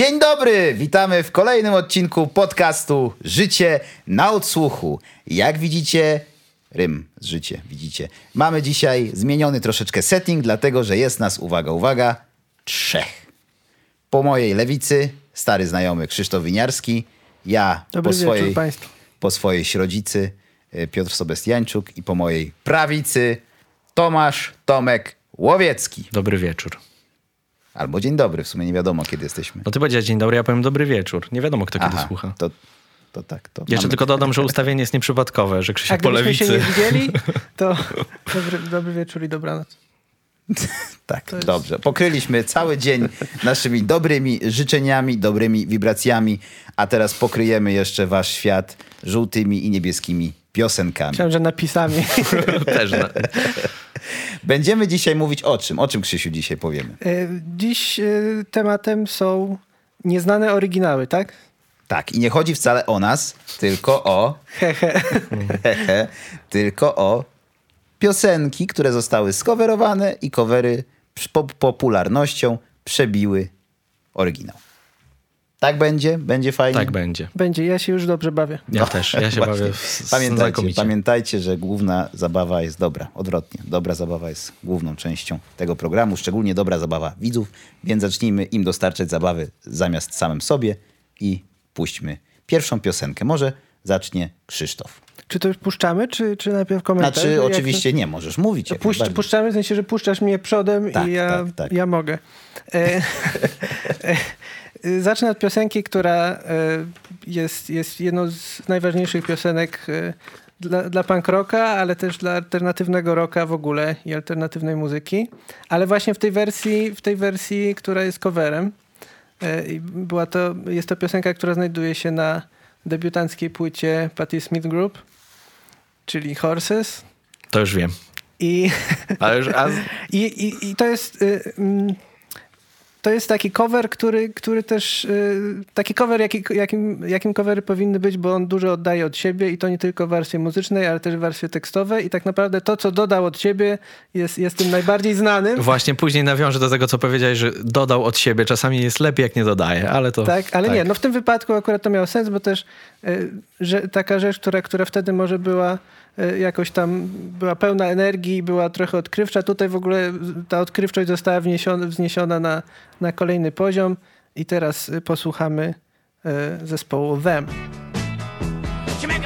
Dzień dobry, witamy w kolejnym odcinku podcastu Życie na odsłuchu. Jak widzicie, rym z życie, widzicie. Mamy dzisiaj zmieniony troszeczkę setting, dlatego że jest nas, uwaga, uwaga, trzech. Po mojej lewicy stary znajomy Krzysztof Winiarski, ja Dobry po wieczór swojej, państwu. po swojej środzicy y, Piotr Sobestiańczuk i po mojej prawicy Tomasz Tomek Łowiecki. Dobry wieczór. Albo dzień dobry, w sumie nie wiadomo kiedy jesteśmy. No ty powiedziałeś dzień dobry, ja powiem dobry wieczór. Nie wiadomo, kto kiedy Aha, słucha. To, to tak. To Jeszcze mamy- tylko dodam, że ustawienie jest nieprzypadkowe, że A Krzysiek po gdybyśmy się lewicy. nie widzieli, to dobry, dobry wieczór i dobranoc. Tak, jest- dobrze. Pokryliśmy cały dzień naszymi dobrymi życzeniami, dobrymi wibracjami, a teraz pokryjemy jeszcze wasz świat żółtymi i niebieskimi piosenkami. Myślałem, że napisami. Też na... Będziemy dzisiaj mówić o czym? O czym, Krzysiu, dzisiaj powiemy? E, Dziś e, tematem są nieznane oryginały, tak? Tak, i nie chodzi wcale o nas, tylko o... Hehe. tylko o piosenki, które zostały skowerowane i covery po popularnością przebiły oryginał. Tak będzie? Będzie fajnie? Tak będzie. Będzie, ja się już dobrze bawię. Ja też. Ja się Właśnie. bawię w- Pamiętajcie, pamiętajcie, że główna zabawa jest dobra. Odwrotnie. Dobra zabawa jest główną częścią tego programu, szczególnie dobra zabawa widzów, więc zacznijmy im dostarczać zabawy zamiast samym sobie i puśćmy pierwszą piosenkę. Może zacznie Krzysztof. Czy to już puszczamy, czy, czy najpierw komentarz? Znaczy, oczywiście nie, możesz mówić. To najbardziej. puszczamy w sensie, że puszczasz mnie przodem Tak, i ja, tak, tak. ja mogę. E, e, zacznę od piosenki, która e, jest, jest jedną z najważniejszych piosenek e, dla, dla punk rocka, ale też dla alternatywnego rocka w ogóle i alternatywnej muzyki. Ale właśnie w tej wersji, w tej wersji która jest coverem. Była to, jest to piosenka, która znajduje się na debiutanckiej płycie Patti Smith Group, czyli Horses. To już wiem. I Ale już, a... i, i, i to jest. y, mm, to jest taki cover, który, który też. y, Taki cover, jaki, jakim, jakim covery powinny być, bo on dużo oddaje od siebie i to nie tylko w warstwie muzycznej, ale też w warstwie tekstowej. I tak naprawdę to, co dodał od siebie, jest, jest tym najbardziej znanym. Właśnie później nawiążę do tego, co powiedziałeś, że dodał od siebie. Czasami jest lepiej, jak nie dodaje, ale to... Tak, ale nie, no w tym wypadku akurat to miało sens, bo też y, że taka rzecz, która, która wtedy może była jakoś tam, była pełna energii, była trochę odkrywcza. Tutaj w ogóle ta odkrywczość została wniesiona, wzniesiona na, na kolejny poziom i teraz y, posłuchamy y, zespołu Them. She make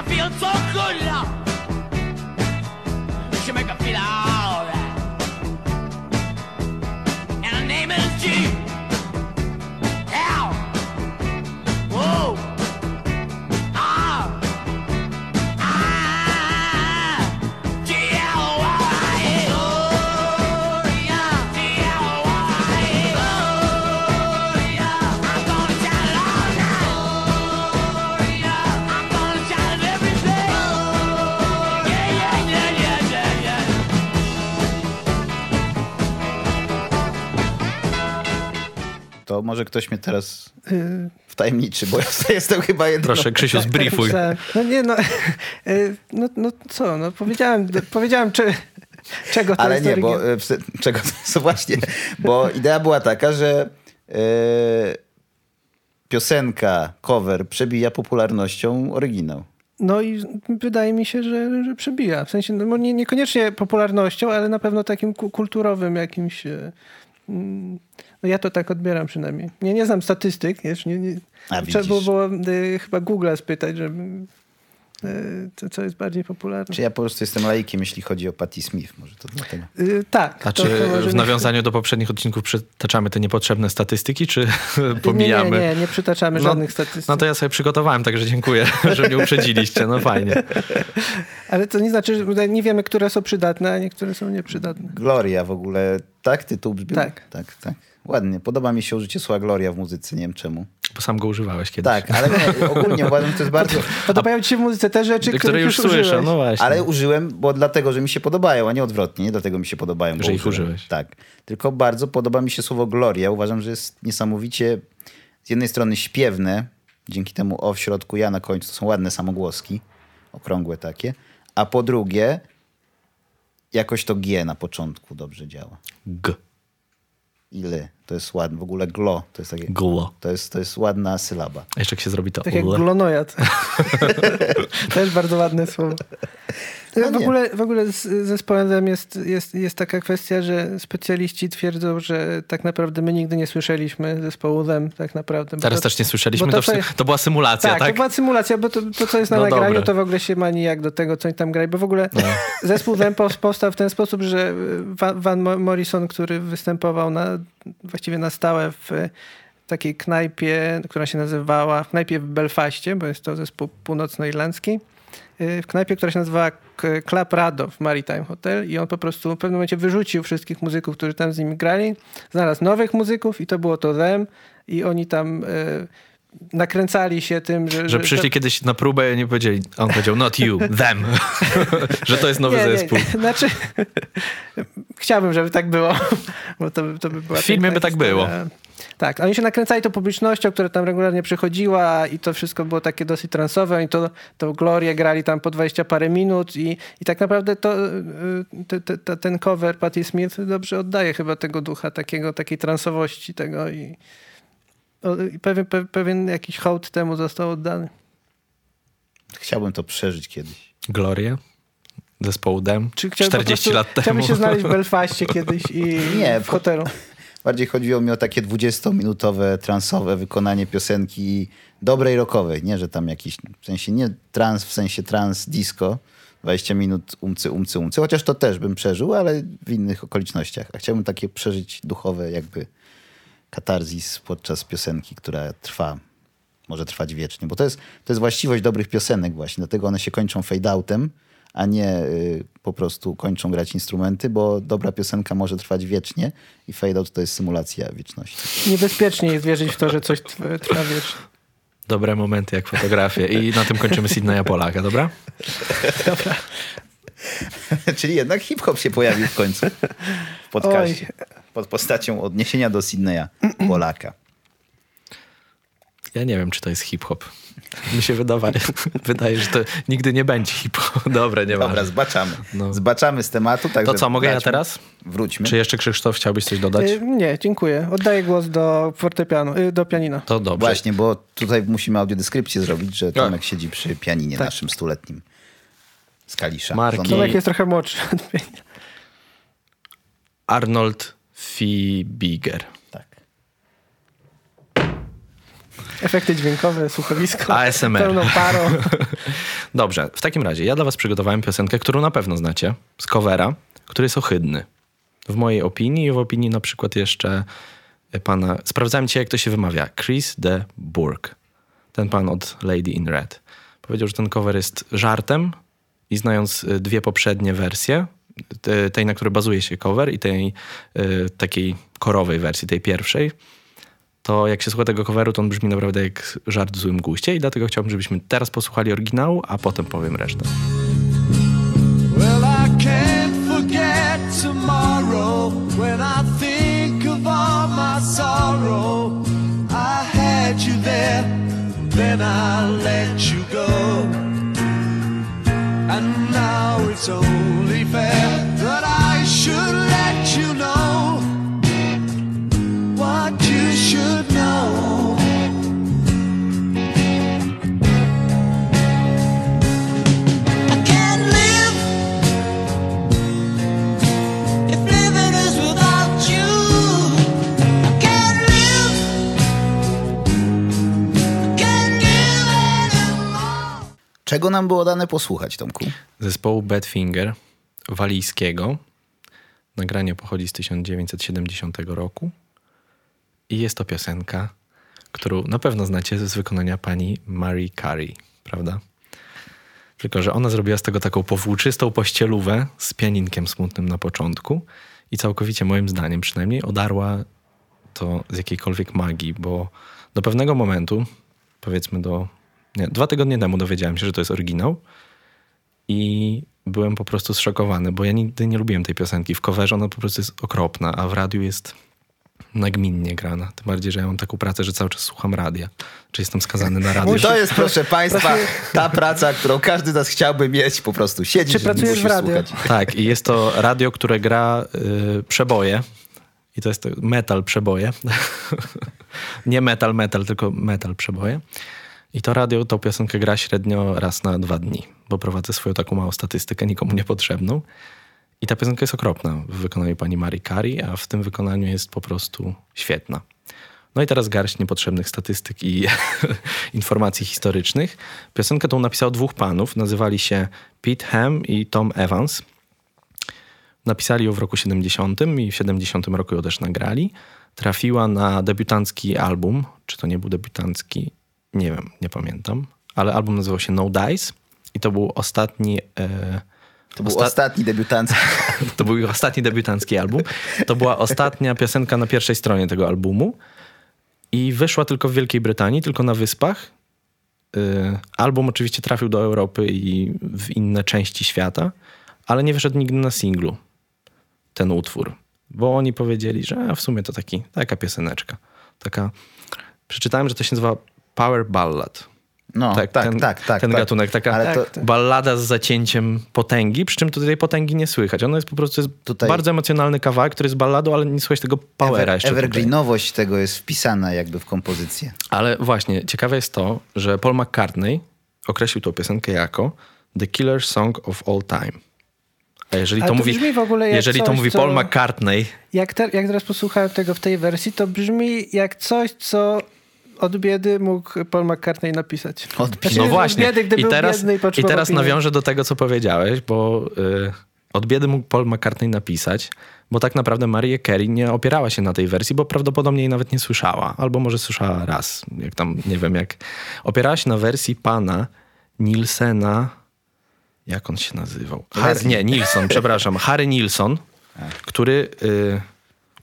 To może ktoś mnie teraz Y, wtajemniczy, bo ja jestem chyba jedyną... Proszę, Krzysiu, zbriefuj. tak, no nie, no, y, no, no co, no powiedziałem, powiedziałem czy, czego to Ale jest nie, bo psy- czego to jest właśnie, bo idea była taka, że e, piosenka, cover przebija popularnością oryginał. No i wydaje mi się, że, że przebija. W sensie no, nie, niekoniecznie popularnością, ale na pewno takim ku- kulturowym jakimś. mm, No ja to tak odbieram przynajmniej. Nie, nie znam statystyk, wiesz, nie, nie. A, Trzeba było, widzisz. było e, chyba Google'a spytać, żeby e, co, co jest bardziej popularne. Czy ja po prostu jestem laikiem, jeśli chodzi o Patti Smith, może to dlatego. E, tak. A to- czy to w nawiązaniu do poprzednich odcinków przytaczamy te niepotrzebne statystyki, czy Nie, pomijamy? nie, nie, nie przytaczamy No, żadnych statystyk. No to ja sobie przygotowałem, także dziękuję, że mnie uprzedziliście. No fajnie. Ale to nie znaczy, że nie wiemy, które są przydatne, a niektóre są nieprzydatne. Gloria w ogóle, tak tytuł brzmi? Tak. Tak, tak. Ładnie. Podoba mi się użycie słowa Gloria w muzyce, nie wiem czemu. Bo sam go używałeś kiedyś. Tak, ale nie, ogólnie uważam, że to jest bardzo... Podobają ci się w muzyce te rzeczy, które których już już słyszę, no właśnie. Ale użyłem, bo dlatego, że mi się podobają, a nie odwrotnie. Nie dlatego mi się podobają, bo Że ich użyłem. użyłeś. Tak. Tylko bardzo podoba mi się słowo gloria. Uważam, że jest niesamowicie z jednej strony śpiewne, dzięki temu o w środku ja na końcu. To są ładne samogłoski, okrągłe takie. A po drugie, jakoś to G na początku dobrze działa. G. Ile? To jest ładne. W ogóle glo. To jest takie... Glo. To jest, to jest ładna sylaba. A jeszcze jak się zrobi to Tak jak ule. glonojad. Też bardzo ładne słowo. No w, nie. ogóle, w ogóle z zespołem jest, jest, jest taka kwestia, że specjaliści twierdzą, że tak naprawdę my nigdy nie słyszeliśmy zespołu Them tak naprawdę. Teraz to- też nie słyszeliśmy, to, to, wszy- to była symulacja, tak, tak? to była symulacja, bo to, to co jest na No nagraniu, dobre. to w ogóle się ma nijak do tego, co oni tam grają, bo w ogóle No. zespół pow- powstał w ten sposób, że Van, Van Mo- Morrison, który występował na, właściwie na stałe w takiej knajpie, która się nazywała, w knajpie w Belfaście, bo jest to zespół północnoirlandzki, w knajpie, która się nazywała K- Club Rado w Maritime Hotel i on po prostu w pewnym momencie wyrzucił wszystkich muzyków, którzy tam z nim grali, znalazł nowych muzyków i to było to Them i oni tam y, nakręcali się tym, że... Że przyszli kiedyś na próbę i nie powiedzieli, on powiedział not you, them. że to jest nowy nie, zespół. Nie, znaczy, chciałbym, żeby tak było, bo to, to by była W filmie by tak historia. było. Tak, oni się nakręcali tą publicznością, która tam regularnie przychodziła i to wszystko było takie dosyć transowe. Oni to, to Glorię grali tam po 20 parę minut i, i tak naprawdę to, y, te, te, te, ten cover Patti Smith dobrze oddaje chyba tego ducha, takiego, takiej transowości tego i, i pewien, pe, pewien jakiś hołd temu został oddany. Chciałbym to przeżyć kiedyś. Gloria, zespołu Dem, Czy chciałby po 40 prostu- lat temu. Chciałby się znaleźć w Belfaście kiedyś i Nie, w po- hotelu. Bardziej chodziło mi o takie 20-minutowe, transowe wykonanie piosenki dobrej rockowej. Nie, że tam jakiś, w sensie nie trans, w sensie trans disco. 20 minut umcy, umcy, umcy. Chociaż to też bym przeżył, ale w innych okolicznościach. A chciałbym takie przeżyć duchowe jakby katarzis podczas piosenki, która trwa, może trwać wiecznie. Bo to jest, to jest właściwość dobrych piosenek właśnie. Dlatego one się kończą fade-outem, a nie y, po prostu kończą grać instrumenty, bo dobra piosenka może trwać wiecznie i fade-out to jest symulacja wieczności. Niebezpiecznie jest wierzyć w to, że coś trwa wiecznie. Dobre momenty jak fotografie. I na tym kończymy Sydneya Polaka, dobra? Czyli jednak hip-hop się pojawił w końcu w podcaście. Pod postacią odniesienia do Sydneya Polaka. Ja nie wiem, czy to jest hip-hop. Mi się wydaje, wydaje że to nigdy nie będzie hip-hop. Dobre, nie Dobra, zbaczamy. No. Zbaczamy z tematu. Także To co, mogę ja teraz? Wróćmy. Czy jeszcze Krzysztof chciałbyś coś dodać? Y, Nie, dziękuję. Oddaję głos do fortepianu, y, do pianina. To dobrze. Właśnie, bo tutaj musimy audiodeskrypcję zrobić, że Tomek siedzi przy pianinie Tak. naszym stuletnim z Kalisza. Marki. Tomek jest trochę młodszy. Arnold Fibiger. Tak. Efekty dźwiękowe, słuchowisko. ASMR. Pełną parą. Dobrze, w takim razie ja dla was przygotowałem piosenkę, którą na pewno znacie, z covera, który jest ohydny. W mojej opinii i w opinii na przykład jeszcze pana... Sprawdzałem dzisiaj, jak to się wymawia. Chris de Burgh. Ten pan od Lady in Red. Powiedział, że ten cover jest żartem i znając y, dwie poprzednie wersje, te- tej, na której bazuje się cover i tej y, takiej korowej wersji, tej pierwszej, to jak się słucha tego coveru, to on brzmi naprawdę jak żart w złym guście i dlatego chciałbym, żebyśmy teraz posłuchali oryginału, a potem powiem resztę. Well, I can't forget tomorrow when I think of all my sorrow. I had you there, then I let you go. And now it's only Czego nam było dane posłuchać, Tomku? Zespołu Badfinger, walijskiego. Nagranie pochodzi z 1970 roku i jest to piosenka, którą na pewno znacie z wykonania pani Mary Carey, prawda? Tylko, że ona zrobiła z tego taką powłóczystą pościelówę z pianinkiem smutnym na początku i całkowicie moim zdaniem przynajmniej odarła to z jakiejkolwiek magii, bo do pewnego momentu, powiedzmy do... Nie, dwa tygodnie temu dowiedziałem się, że to jest oryginał i byłem po prostu zszokowany, bo ja nigdy nie lubiłem tej piosenki. W coverze ona po prostu jest okropna, a w radiu jest nagminnie grana. Tym bardziej, że ja mam taką pracę, że cały czas słucham radia. Czy jestem skazany na radio? To jest, proszę Państwa, ta praca, którą każdy z nas chciałby mieć, po prostu siedzieć Czy i pracujesz w radiu? słuchać. Tak, i jest to radio, które gra y, przeboje I to jest to metal przeboje. Nie metal, metal, tylko metal przeboje. I to radio tą piosenkę gra średnio raz na dwa dni, bo prowadzę swoją taką małą statystykę, nikomu niepotrzebną. I ta piosenka jest okropna w wykonaniu pani Marii Kari, a w tym wykonaniu jest po prostu świetna. No i teraz garść niepotrzebnych statystyk i informacji historycznych. Piosenkę tą napisał dwóch panów, nazywali się Pete Ham i Tom Evans. Napisali ją w roku 70 i w 70 roku ją też nagrali. Trafiła na debiutancki album. Czy to nie był debiutancki? Nie wiem, nie pamiętam. Ale album nazywał się No Dice i to był ostatni... E, To był osta- ostatni debiutancki. to był ostatni debiutancki album. To była ostatnia piosenka na pierwszej stronie tego albumu. I wyszła tylko w Wielkiej Brytanii, tylko na wyspach. Y, Album oczywiście trafił do Europy i w inne części świata, ale nie wyszedł nigdy na singlu ten utwór. Bo oni powiedzieli, że w sumie to taki, taka pioseneczka. Taka. Przeczytałem, że to się nazywa Power Ballad. No, tak, tak, ten, tak. tak, ten tak. gatunek, taka Ale to, Tak, ballada z zacięciem potęgi, przy czym tutaj tej potęgi nie słychać. Ona jest po prostu jest Tutaj- bardzo emocjonalny kawałek, który jest balladą, ale nie słychać tego powera ever, jeszcze tutaj. evergreenowość tego jest wpisana jakby w kompozycję. Ale właśnie, ciekawe jest to, że Paul McCartney określił tą piosenkę jako The Killer Song of All Time. A jeżeli Ale to, to mówi, brzmi w ogóle jak jeżeli to coś, mówi co- Paul McCartney, Jak, te, jak teraz posłuchałem tego w tej wersji, to brzmi jak coś, co od biedy mógł Paul McCartney napisać. Od Znaczy, no od właśnie. Biedy, I teraz, biedny i teraz nawiążę do tego, co powiedziałeś, bo y, od biedy mógł Paul McCartney napisać, bo tak naprawdę Mariah Carey nie opierała się na tej wersji, bo prawdopodobnie jej nawet nie słyszała. Albo może słyszała raz, jak tam, nie wiem jak. Opierała się na wersji pana Nilsena, jak on się nazywał? Har, Leslie. nie, Nilsson, przepraszam. Harry Nilsson, który... Y,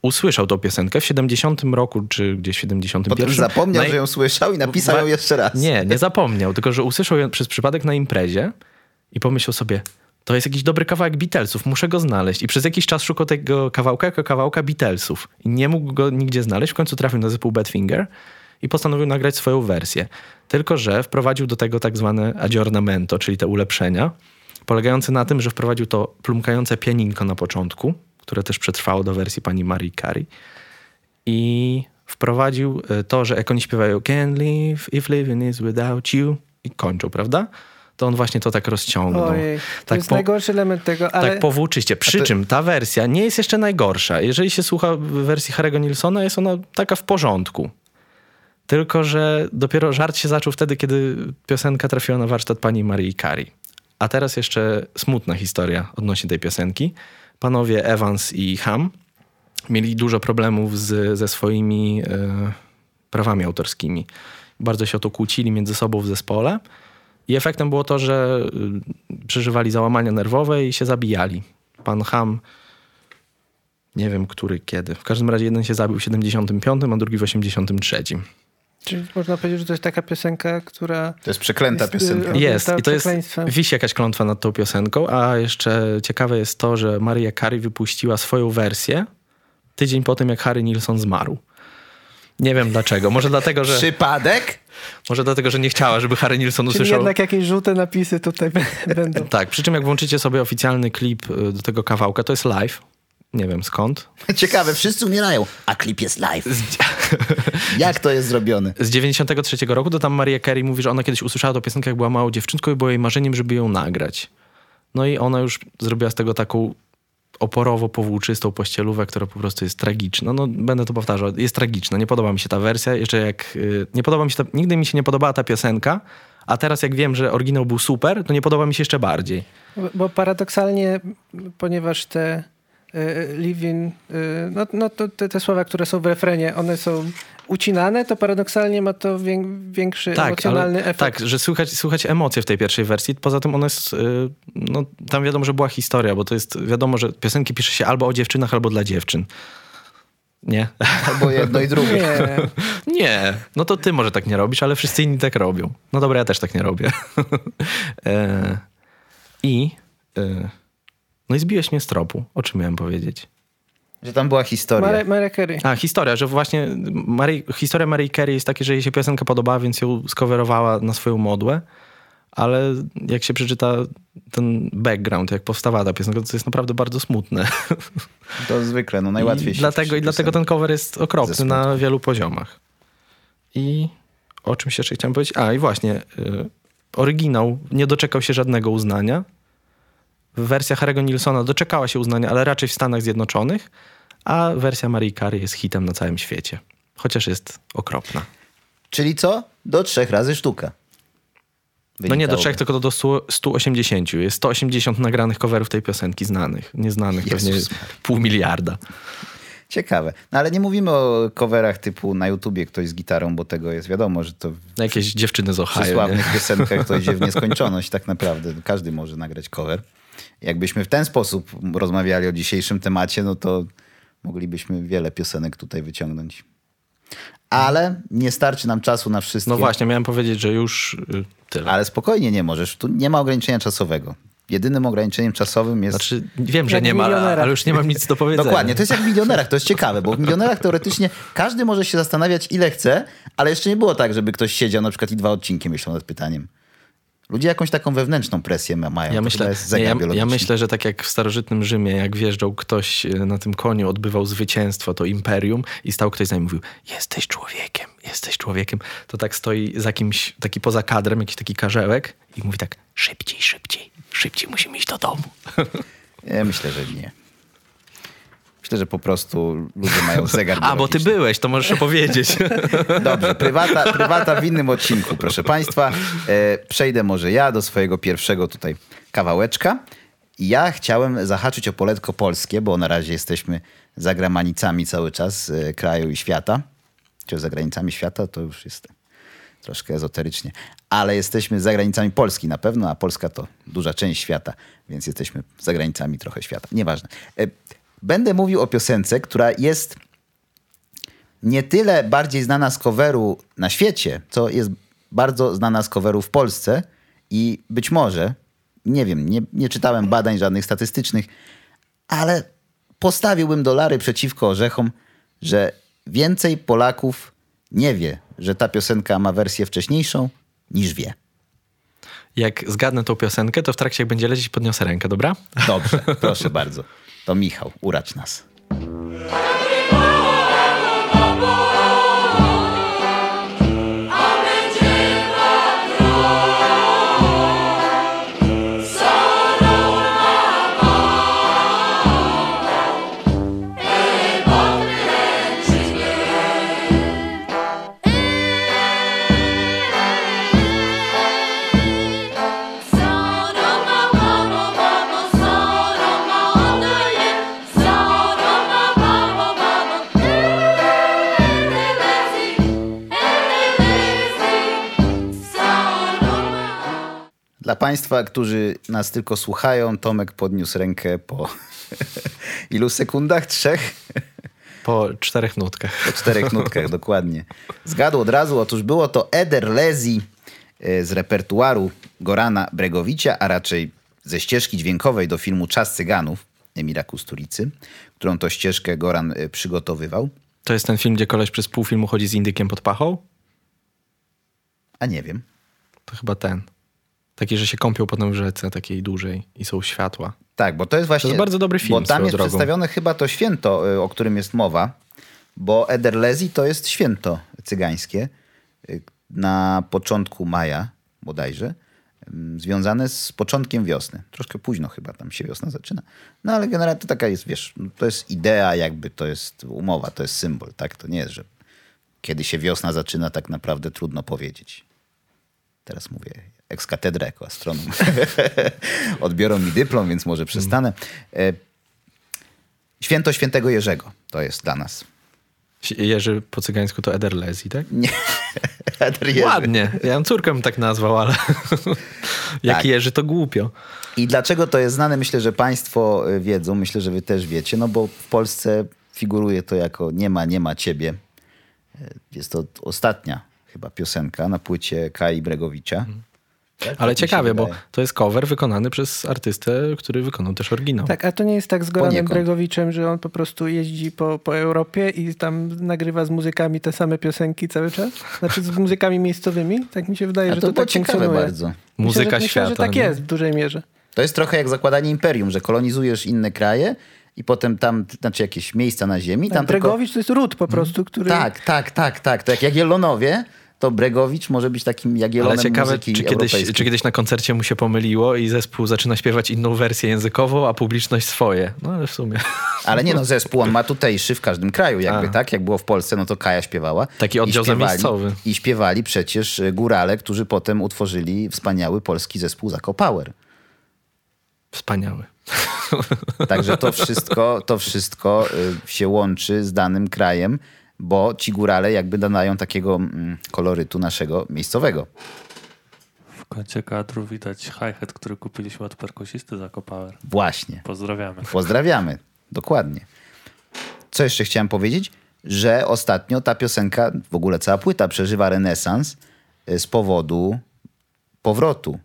Usłyszał tą piosenkę w 70 roku, czy gdzieś w 71. Potem zapomniał, Na- że ją słyszał i napisał ją jeszcze raz. Nie, nie zapomniał, tylko że usłyszał ją przez przypadek na imprezie i pomyślał sobie, to jest jakiś dobry kawałek Beatlesów, muszę go znaleźć. I przez jakiś czas szukał tego kawałka jako kawałka Beatlesów. I nie mógł go nigdzie znaleźć. W końcu trafił na zespół Badfinger i postanowił nagrać swoją wersję. Tylko, że wprowadził do tego tak zwane aggiornamento, czyli te ulepszenia, polegające na tym, że wprowadził to plumkające pianinko na początku, które też przetrwało do wersji pani Marii Carey i wprowadził e, to, że jak oni śpiewają Can't live if living is without you i kończą, prawda? To on właśnie to tak rozciągnął. Ojej, to tak jest po- najgorszy element tego, ale Tak powłóczyście. Przy to- czym ta wersja nie jest jeszcze najgorsza. Jeżeli się słucha wersji Harry'ego Nilsona, jest ona taka w porządku. Tylko, że dopiero żart się zaczął wtedy, kiedy piosenka trafiła na warsztat pani Marii Carey. A teraz jeszcze smutna historia odnośnie tej piosenki. Panowie Evans i Ham mieli dużo problemów z, ze swoimi e, prawami autorskimi. Bardzo się o to kłócili między sobą w zespole. I efektem było to, że y, przeżywali załamania nerwowe i się zabijali. Pan Ham, nie wiem który kiedy. W każdym razie jeden się zabił w 75, a drugi w 83. czyli można powiedzieć, że to jest taka piosenka, która To jest przeklęta Jest, y, piosenka. Jest i to jest, wisi jakaś klątwa nad tą piosenką, a jeszcze ciekawe jest to, że Maria Carey wypuściła swoją wersję tydzień po tym, jak Harry Nilsson zmarł. Nie wiem dlaczego. Może dlatego, że, Przypadek? może dlatego, że nie chciała, żeby Harry Nilsson Czyli usłyszał... jednak jakieś żółte napisy tutaj będą. Tak, przy czym jak włączycie sobie oficjalny klip y, do tego kawałka, to jest live. Nie wiem skąd. Ciekawe, wszyscy umierają, a klip jest live. Jak to jest zrobione? Z 93 roku to tam Maria Carey mówi, że ona kiedyś usłyszała tę piosenkę, jak była małą dziewczynką i było jej marzeniem, żeby ją nagrać. No i ona już zrobiła z tego taką oporowo-powłóczystą pościelówę, która po prostu jest tragiczna. No będę to powtarzał, jest tragiczna. Nie podoba mi się ta wersja. Jeszcze jak... y, Nie podoba mi się ta, nigdy mi się nie podobała ta piosenka, a teraz jak wiem, że oryginał był super, to nie podoba mi się jeszcze bardziej. Bo paradoksalnie, ponieważ te y, living, y, no, no to te, te słowa, które są w refrenie, one są ucinane, to paradoksalnie ma to wię, większy emocjonalny ale, efekt. tak, że słychać, słychać emocje w tej pierwszej wersji. Poza tym ona jest, y, no tam wiadomo, że była historia, bo to jest, wiadomo, że piosenki pisze się albo o dziewczynach, albo dla dziewczyn. Nie? Albo jedno i drugie. Nie, Nie. No to ty może tak nie robisz, ale wszyscy inni tak robią. No dobra, ja też tak nie robię. e, I e, no i zbiłeś mnie z tropu. O czym miałem powiedzieć? Że tam była historia. Mare, Mariah Carey. A, historia, że właśnie Mary, historia Mary Carey jest taka, że jej się piosenka podobała, więc ją skowerowała na swoją modłę, ale jak się przeczyta ten background, jak powstawała ta piosenka, to jest naprawdę bardzo smutne. To zwykle, no najłatwiej I się dlatego, I dlatego ten cover jest okropny na wielu poziomach. I o czymś jeszcze chciałem powiedzieć? A, i właśnie, y, oryginał nie doczekał się żadnego uznania. Wersja Harry'ego Nilsona doczekała się uznania, ale raczej w Stanach Zjednoczonych, a wersja Marii Carey jest hitem na całym świecie. Chociaż jest okropna. Czyli co? Do trzech razy sztuka. No nie do trzech, tylko do 100, 180. Jest 180 nagranych coverów tej piosenki znanych. Nieznanych Jezus pewnie pół miliarda. Ciekawe. No ale nie mówimy o coverach typu na YouTubie ktoś z gitarą, bo tego jest wiadomo, że to Jakieś dziewczyny z przy Ohio. Nie? sławnych piosenkach to idzie w nieskończoność tak naprawdę. Każdy może nagrać cover. Jakbyśmy w ten sposób rozmawiali o dzisiejszym temacie, no to moglibyśmy wiele piosenek tutaj wyciągnąć. Ale nie starczy nam czasu na wszystkie. No właśnie, miałem powiedzieć, że już y, tyle. Ale spokojnie nie możesz. Tu nie ma ograniczenia czasowego. Jedynym ograniczeniem czasowym jest... Znaczy, wiem, że nie ma, ale już nie mam nic do powiedzenia. Dokładnie, to jest jak w milionerach, to jest ciekawe, bo w milionerach teoretycznie każdy może się zastanawiać ile chce, ale jeszcze nie było tak, żeby ktoś siedział na przykład i dwa odcinki myślał nad pytaniem. Ludzie jakąś taką wewnętrzną presję ma- mają. Ja myślę, nie, ja, ja myślę, że tak jak w starożytnym Rzymie, jak wjeżdżał ktoś y, na tym koniu, odbywał zwycięstwo, to imperium i stał ktoś za nim i mówił, jesteś człowiekiem, jesteś człowiekiem, to tak stoi za kimś, taki poza kadrem, jakiś taki karzełek i mówi tak, szybciej, szybciej, szybciej musimy iść do domu. Ja myślę, że nie. Myślę, że po prostu ludzie mają zegar A, bo ty byłeś, to możesz opowiedzieć. Dobrze, prywata, prywata w innym odcinku, proszę Państwa. E, przejdę może ja do swojego pierwszego tutaj kawałeczka. Ja chciałem zahaczyć o poletko polskie, bo na razie jesteśmy za granicami cały czas e, kraju i świata. Czy za granicami świata to już jest troszkę ezoterycznie. Ale jesteśmy za granicami Polski na pewno, a Polska to duża część świata, więc jesteśmy za granicami trochę świata. Nieważne. Będę mówił o piosence, która jest nie tyle bardziej znana z coveru na świecie, co jest bardzo znana z coveru w Polsce i być może, nie wiem, nie, nie czytałem badań żadnych statystycznych, ale postawiłbym dolary przeciwko orzechom, że więcej Polaków nie wie, że ta piosenka ma wersję wcześniejszą, niż wie. Jak zgadnę tą piosenkę, to w trakcie jak będzie lecieć, podniosę rękę, dobra? Dobrze, proszę bardzo. To Michał, uracz nas. Państwa, którzy nas tylko słuchają, Tomek podniósł rękę po ilu sekundach? Trzech? Po czterech nutkach. Po czterech nutkach, dokładnie. Zgadł od razu. Otóż było to Eder Lezi e, z repertuaru Gorana Bregowicza, a raczej ze ścieżki dźwiękowej do filmu Czas Cyganów Emira Kusturicy, którą to ścieżkę Goran e, przygotowywał. To jest ten film, gdzie koleś przez pół filmu chodzi z indykiem pod pachą? A nie wiem. To chyba ten. Taki, że się kąpią potem w rzece takiej dużej i są światła. Tak, bo to jest właśnie... To jest bardzo dobry film, Bo tam jest drogą. przedstawione chyba to święto, y, o którym jest mowa, bo Ederlezi to jest święto cygańskie y, na początku maja bodajże, ym, związane z początkiem wiosny. Troszkę późno chyba tam się wiosna zaczyna. No ale generalnie to taka jest, wiesz, no, to jest idea jakby, to jest umowa, to jest symbol, tak? To nie jest, że kiedy się wiosna zaczyna, tak naprawdę trudno powiedzieć. Teraz mówię ex katedra jako astronom. Odbiorą mi dyplom, więc może przestanę. E, Święto świętego Jerzego to jest dla nas. Jerzy po cygańsku to Ederlezi, tak? Nie. Eder Jerzy. Ładnie. Ja ją córkę tak nazwał, ale jak Tak. Jerzy to głupio. I dlaczego to jest znane? Myślę, że państwo y, wiedzą, myślę, że wy też wiecie, no bo w Polsce figuruje to jako Nie ma, nie ma ciebie. Y, Jest to ostatnia chyba piosenka na płycie Kai Bregowicza. Tak, Ale tak ciekawie, bo to jest cover wykonany przez artystę, który wykonał też oryginał. Tak, a to nie jest tak z Goranem. Bregowiczem, że on po prostu jeździ po, po Europie i tam nagrywa z muzykami te same piosenki cały czas? Znaczy z muzykami miejscowymi? Tak mi się wydaje, A że to to, było tak ciekawe funkcjonuje. bardzo. Muzyka myślę, że, świata. Myślę, że tak nie? jest w dużej mierze. To jest trochę jak zakładanie imperium, że kolonizujesz inne kraje i potem tam, znaczy jakieś miejsca na ziemi. Tam tylko, Bregowicz to jest ród po prostu, który... tak, tak, tak, tak. To jak Jagiellonowie, to Bregowicz może być takim Jagiellonem Ale ciekawe, muzyki czy kiedyś, czy kiedyś na koncercie mu się pomyliło i zespół zaczyna śpiewać inną wersję językową, a publiczność swoje. No ale w sumie. Ale nie no, zespół on ma tutejszy w każdym kraju jakby, A. tak? Jak było w Polsce, no to Kaja śpiewała. Taki oddział zamiejscowy. I śpiewali przecież y, górale, którzy potem utworzyli wspaniały polski zespół Zako Power. Wspaniały. Także to wszystko, to wszystko y, się łączy z danym krajem, bo ci górale jakby dodają takiego mm, kolorytu naszego miejscowego. W kącie kadru widać hi-hat, który kupiliśmy od perkusisty za Power. Właśnie. Pozdrawiamy. Pozdrawiamy. Dokładnie. Co jeszcze chciałem powiedzieć? Że ostatnio ta piosenka, w ogóle cała płyta przeżywa renesans y, z powodu powrotu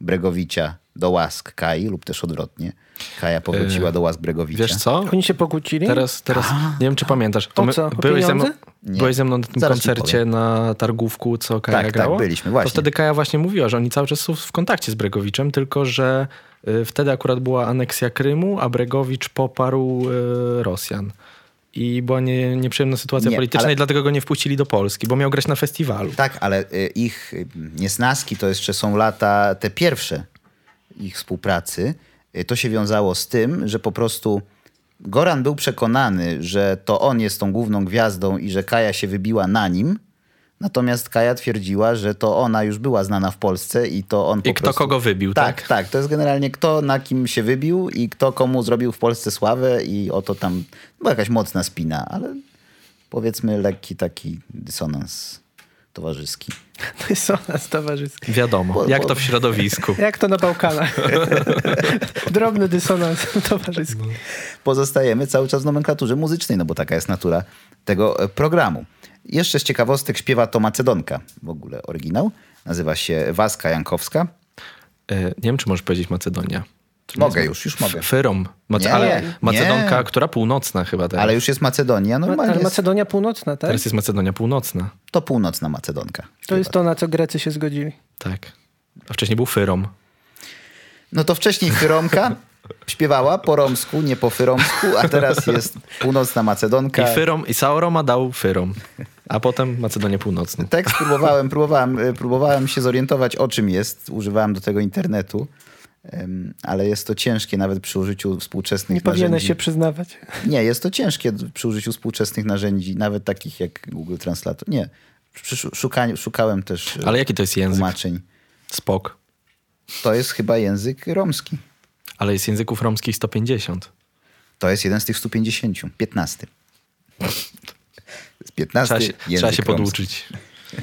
Bregowicia do łask Kai lub też odwrotnie. Kaja powróciła do łask Bregowicia. Wiesz co? Oni się pokłócili? Teraz, teraz nie wiem, czy pamiętasz. To O my- co? Byłeś, ze mną? Nie. byłeś ze mną na tym Zaraz ci koncercie na targówku, co Kaja Tak, tak, grała? byliśmy, właśnie. To wtedy Kaja właśnie mówiła, że oni cały czas są w kontakcie z Bregowiczem, tylko że y, wtedy akurat była aneksja Krymu, a Bregowicz poparł y, Rosjan. I była nie, nieprzyjemna sytuacja Nie, polityczna ale- i dlatego go nie wpuścili do Polski, bo miał grać na festiwalu. Tak, ale y, ich y, niesnaski to jeszcze są lata te pierwsze ich współpracy. Y, To się wiązało z tym, że po prostu Goran był przekonany, że to on jest tą główną gwiazdą i że Kaja się wybiła na nim. Natomiast Kaja twierdziła, że to ona już była znana w Polsce i to on po I kto prostu... kogo wybił, tak? tak? Tak, To jest generalnie kto na kim się wybił i kto komu zrobił w Polsce sławę i oto tam była jakaś mocna spina, ale powiedzmy lekki taki dysonans towarzyski. To jest sonans towarzyski. Wiadomo, Bo- jak bo- to w środowisku. Jak to na Bałkanach. Drobny dysonans towarzyski. Pozostajemy cały czas w nomenklaturze muzycznej, no bo taka jest natura tego e, programu. Jeszcze z ciekawostek śpiewa to Macedonka, w ogóle oryginał. Nazywa się Waska Jankowska. E, Nie wiem, czy możesz powiedzieć Macedonia. Czy Mogę nie? już, już mogę. Fyrom. Mace- Nie, ale nie. Macedonka, która północna chyba teraz. Ale już jest Macedonia, Ma- normalnie Ale jest, Macedonia Północna, tak? Teraz jest Macedonia północna. to północna Macedonka. To jest to, na co Grecy się zgodzili. Tak. A wcześniej był Fyrom. No to wcześniej Fyromka śpiewała po romsku, nie po fyromsku, a teraz jest północna Macedonka. I Fyrom, i Saoroma dał Fyrom. A potem Macedonię Północną. Tekst próbowałem, próbowałem, y, próbowałem się zorientować, o czym jest. Używałem do tego internetu, ale jest to ciężkie nawet przy użyciu współczesnych Nie narzędzi. się przyznawać. Nie, jest to ciężkie przy użyciu współczesnych narzędzi, nawet takich jak Google Translator. Nie, przy szu- szukaniu, szukałem też e, Ale jaki to jest język? tłumaczeń. Spok. To jest chyba język romski. Ale jest języków romskich 150. To jest jeden z tych 150, 15. To jest 15 Trzeba się, język trzeba się romski. poduczyć.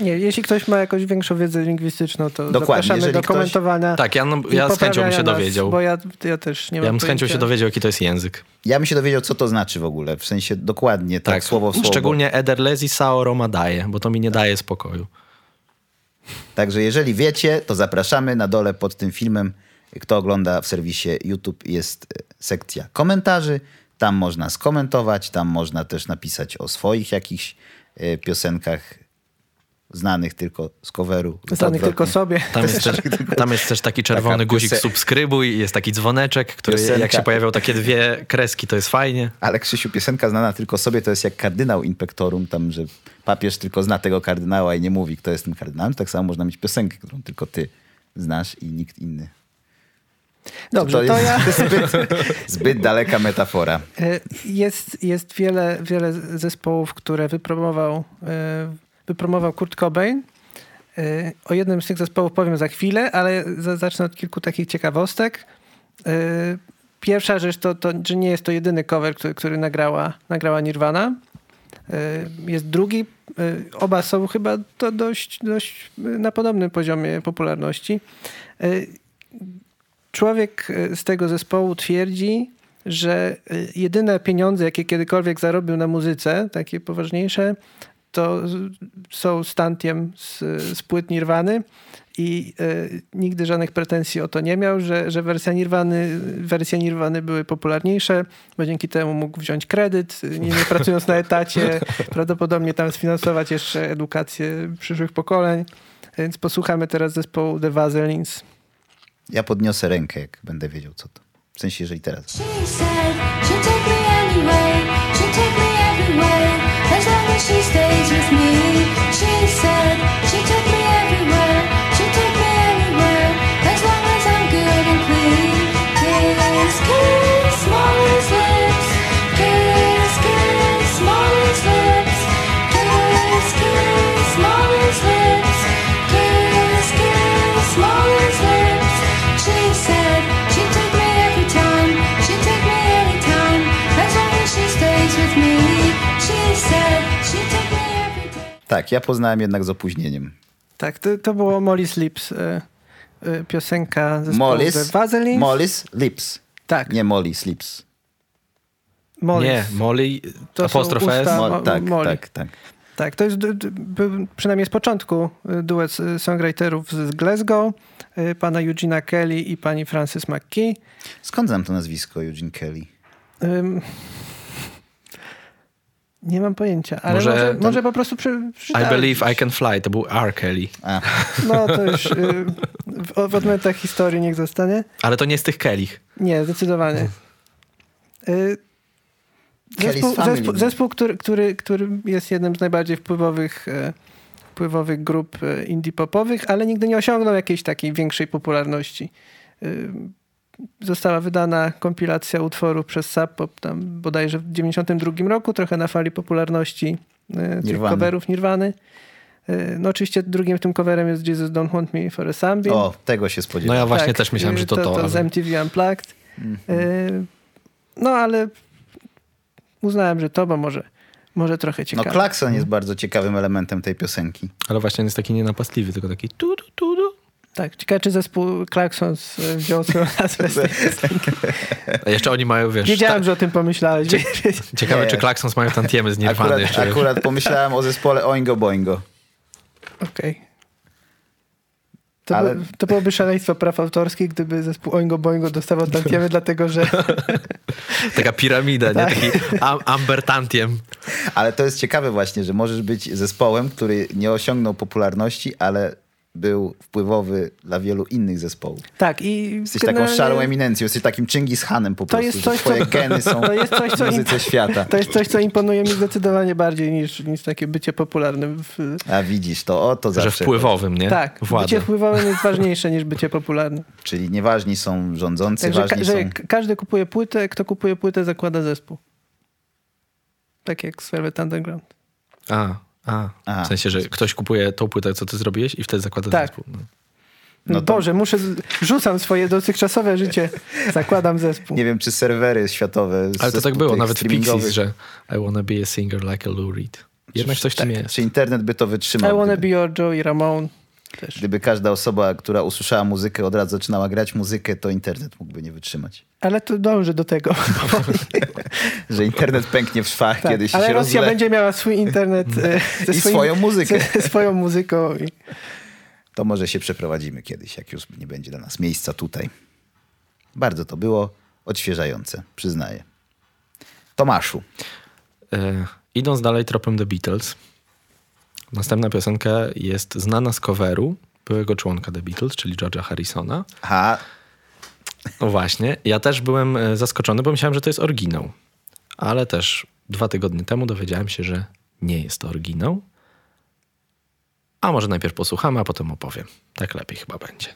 Nie, jeśli ktoś ma jakąś większą wiedzę lingwistyczną, to Dokładnie, zapraszamy jeżeli do ktoś- komentowania. Tak, ja, no, ja z chęcią bym się nas, dowiedział. Bo ja, ja też nie mam Ja bym z chęcią się dowiedział, jaki to jest język. Ja bym się dowiedział, co to znaczy w ogóle. W sensie dokładnie, tak, słowo w słowo. Szczególnie Ederlezi Saoroma daje, bo to mi nie daje spokoju. Także jeżeli wiecie, to zapraszamy na dole pod tym filmem. Kto ogląda w serwisie YouTube jest e, sekcja komentarzy. Tam można skomentować, tam można też napisać o swoich jakichś e, piosenkach znanych tylko z coveru. Znanych tylko sobie. Tam jest, też, tam jest też taki czerwony Taka guzik piose- subskrybuj, jest taki dzwoneczek, który Piosenka. jak się pojawią takie dwie kreski, to jest fajnie. Ale Krzysiu, piosenka znana tylko sobie to jest jak kardynał in pectorum, tam, że papież tylko zna tego kardynała i nie mówi, kto jest tym kardynałem. Tak samo można mieć piosenkę, którą tylko ty znasz i nikt inny. Dobrze, to, jest ja... zbyt, zbyt daleka metafora. E, Jest, jest wiele, wiele zespołów, które wypromował, e, wypromował Kurt Cobain. E, O jednym z tych zespołów powiem za chwilę, ale za- zacznę od kilku takich ciekawostek. E, Pierwsza rzecz to, to że nie jest to jedyny cover, który, który nagrała, nagrała Nirvana. E, Jest drugi. Oba są chyba to dość, dość na podobnym poziomie popularności. Człowiek z tego zespołu twierdzi, że jedyne pieniądze, jakie kiedykolwiek zarobił na muzyce, takie poważniejsze, to są stantiem z, z płyt Nirwany i e, nigdy żadnych pretensji o to nie miał, że, że wersja Nirwany, wersje Nirwany były popularniejsze, bo dzięki temu mógł wziąć kredyt, nie, nie pracując na etacie, prawdopodobnie tam sfinansować jeszcze edukację przyszłych pokoleń. Więc posłuchamy teraz zespołu The Vaselines. Ja podniosę rękę, jak będę wiedział, co to. W sensie, jeżeli teraz. She said she'd take me anyway, she'd take me everywhere, as long as she stays me. She said Tak, ja poznałem jednak z opóźnieniem. Tak, to, to było Molly's Lips, e, e, piosenka zespołu Molly's, The Vaseline. Molly's Lips. tak, Nie Molly Slips. Molly's. Nie, Molly, To są apostrof usta- S. Mo- tak, Molly. tak, tak. Tak, to jest był przynajmniej z początku y, duet y, songwriterów z Glasgow, y, pana Eugena Kelly i pani Frances McKee. Skąd znam to nazwisko Eugene Kelly? Ym, nie mam pojęcia, ale Może może, może, po prostu przy, I przeczytałem. believe I can fly, to był R. Kelly. A, No to już y, w, w odmętach historii niech zostanie. Ale to nie z tych Kellich. Nie, zdecydowanie. Y, Zespół, zespół, zespół który, który, który jest jednym z najbardziej wpływowych, e, wpływowych grup e, indie popowych, ale nigdy nie osiągnął jakiejś takiej większej popularności. Y, Została wydana kompilacja utworu przez Sub Pop tam bodajże w 92 roku, trochę na fali popularności e, tych coverów Nirwany. E, No oczywiście drugim tym coverem jest Jesus Don't Want Me for a Sunbeam. o, tego się No spodziewałem. ja właśnie Tak, też myślałem, że to to. To z ale- MTV Unplugged. Mhm. No ale uznałem, że to, bo może, może trochę No ciekawe. klakson jest bardzo ciekawym elementem tej piosenki. Ale właśnie on jest taki nienapastliwy, tylko taki tu, tu, tu, tu. Tak, ciekawe, czy zespół Klaxons y, wziął swoją nazwę z. A jeszcze oni mają, wiesz... Wiedziałem, ta- że o tym pomyślałeś. Ciekawe, Nie. czy Klaxons mają tantiemy z Nirwany Akurat, jeszcze. wiesz. akurat pomyślałem o zespole Oingo Boingo. Okej. To, Ale- by, to byłoby szaleństwo praw autorskich, gdyby zespół Oingo Boingo dostawał tantiemy, dlatego że Taka piramida, nie? Tak. Taki am, amber tantiem. Ale to jest ciekawe właśnie, że możesz być zespołem, który nie osiągnął popularności, ale był wpływowy dla wielu innych zespołów. tak i Jesteś taką szarą eminencją, jesteś takim Chingis Hanem po prostu, jest że coś, twoje co- geny są to jest coś, co w muzyce świata. To jest coś, co imponuje mi zdecydowanie bardziej niż, niż takie bycie popularnym. W, A widzisz, to o to Że zawsze. wpływowym, nie? tak, Władza. bycie wpływowym jest ważniejsze niż bycie popularnym. Czyli nieważni są rządzący, Także ka- ważni że są... każdy kupuje płytę, kto kupuje płytę zakłada zespół. Tak jak z Velvet Underground. A, a. Aha. W sensie, że ktoś kupuje tą płytę, co ty zrobiłeś i wtedy zakłada Tak. zespół. No. No to- Boże, muszę, rzucam swoje dotychczasowe życie, zakładam zespół. Nie wiem, czy serwery światowe... Ale to tak było, nawet w Pixies, że I wanna be a singer like a Lou Reed. Jednak coś w tym jest. Czy internet by to I wytrzymał? wanna Gdyby, be your Joey Ramone. Też. gdyby każda osoba, która usłyszała muzykę, od razu zaczynała grać muzykę, to internet mógłby nie wytrzymać. Ale to dąży do tego. Że internet pęknie w szwach, Tak, kiedyś ale się Rosja rozle... będzie miała swój internet e, ze I swoim- swoją muzykę. Ze, swoją muzyką. I... To może się przeprowadzimy kiedyś, jak już nie będzie dla nas miejsca tutaj. Bardzo to było odświeżające, przyznaję. Tomaszu, E, idąc dalej tropem The Beatles, następna piosenka jest znana z coveru byłego członka The Beatles, czyli George'a Harrisona. aha, No właśnie, ja też byłem e, zaskoczony, bo myślałem, że to jest oryginał. Ale też dwa tygodnie temu dowiedziałem się, że nie jest to oryginał. A może najpierw posłuchamy, a potem opowiem. Tak lepiej chyba będzie.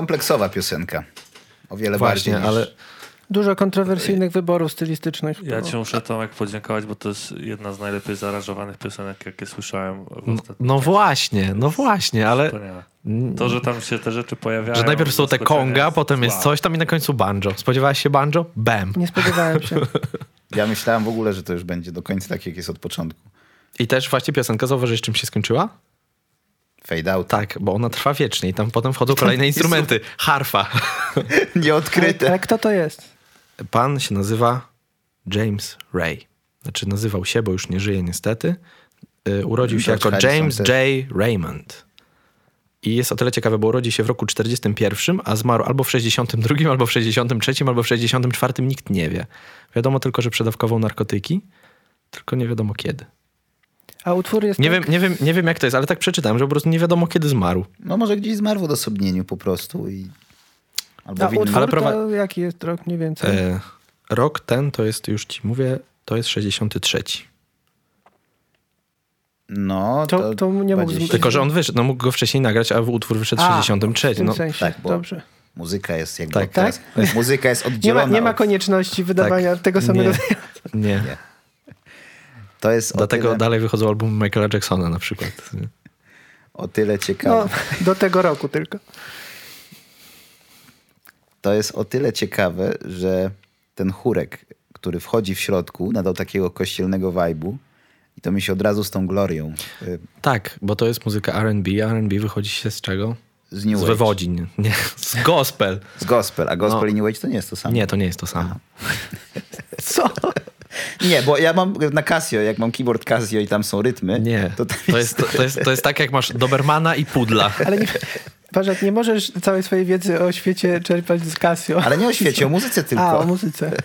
Kompleksowa piosenka. O wiele Właśnie, bardziej niż... ale Dużo kontrowersyjnych wyborów stylistycznych. Ja ci muszę Tomek podziękować, bo to jest jedna z najlepiej zaaranżowanych piosenek, jakie słyszałem w No, no właśnie, no właśnie, ale. To, że tam się te rzeczy pojawiają. że najpierw są te konga, potem jest coś tam i na końcu banjo. Spodziewałeś się banjo? Bam. Nie spodziewałem się. Ja myślałem w ogóle, że to już będzie do końca tak, jak jest od początku. I też właśnie piosenka, zauważyłeś czym się skończyła? Fade out. Tak, bo ona trwa wiecznie i tam potem wchodzą kolejne instrumenty. Harfa. Ale, Nieodkryte. ale kto to jest? Pan się nazywa James Ray. Znaczy nazywał się, bo już nie żyje niestety. Y, Urodził się jako James. J. Raymond. I jest o tyle ciekawe, bo urodził się w roku 41, a zmarł albo w 62, albo w 63, albo w 64. Nikt nie wie. Wiadomo tylko, że przedawkował narkotyki, tylko nie wiadomo kiedy. A utwór jest Nie, tak, wiem, nie, wiem, nie wiem jak to jest, ale tak przeczytałem, że po prostu nie wiadomo kiedy zmarł. No może gdzieś zmarł w odosobnieniu po prostu i... Albo A w utwór Ale to prowa- jaki jest rok mniej więcej? E, rok ten to jest, już ci mówię, to jest 63. No, To- to, to nie mógł 20. zbyt- Tylko, że on wyszedł, no mógł go wcześniej nagrać, a utwór wyszedł w A, 63. w tym No, sensie, tak, bo- dobrze. Muzyka jest jakby Tak. teraz. Muzyka jest Nie ma, oddzielona. nie ma od- konieczności wydawania Tak. tego samego. Nie. nie. Nie. To jest Dlatego tyle, dalej wychodzą albumy Michaela Jacksona na przykład. o tyle No, ciekawe. do tego roku tylko. To jest o tyle ciekawe, że ten chórek, który wchodzi w środku, nadał takiego kościelnego vibe'u i to mi się od razu z tą glorią y, Tak, bo to jest muzyka R&B, R&B wychodzi się z czego? z New Z Age. wywodzin. Nie, z gospel. Z gospel, a gospel No. i New Age to nie jest to samo. Nie, to nie jest to samo. Co? Nie, bo ja mam na Casio, jak mam keyboard Casio i tam są rytmy, Nie, to tam to jest, to, to, jest, to jest tak jak masz Dobermana i Pudla. Ale nie, Parzak, nie możesz całej swojej wiedzy o świecie czerpać z Casio. Ale nie o świecie, o muzyce tylko. A, o muzyce.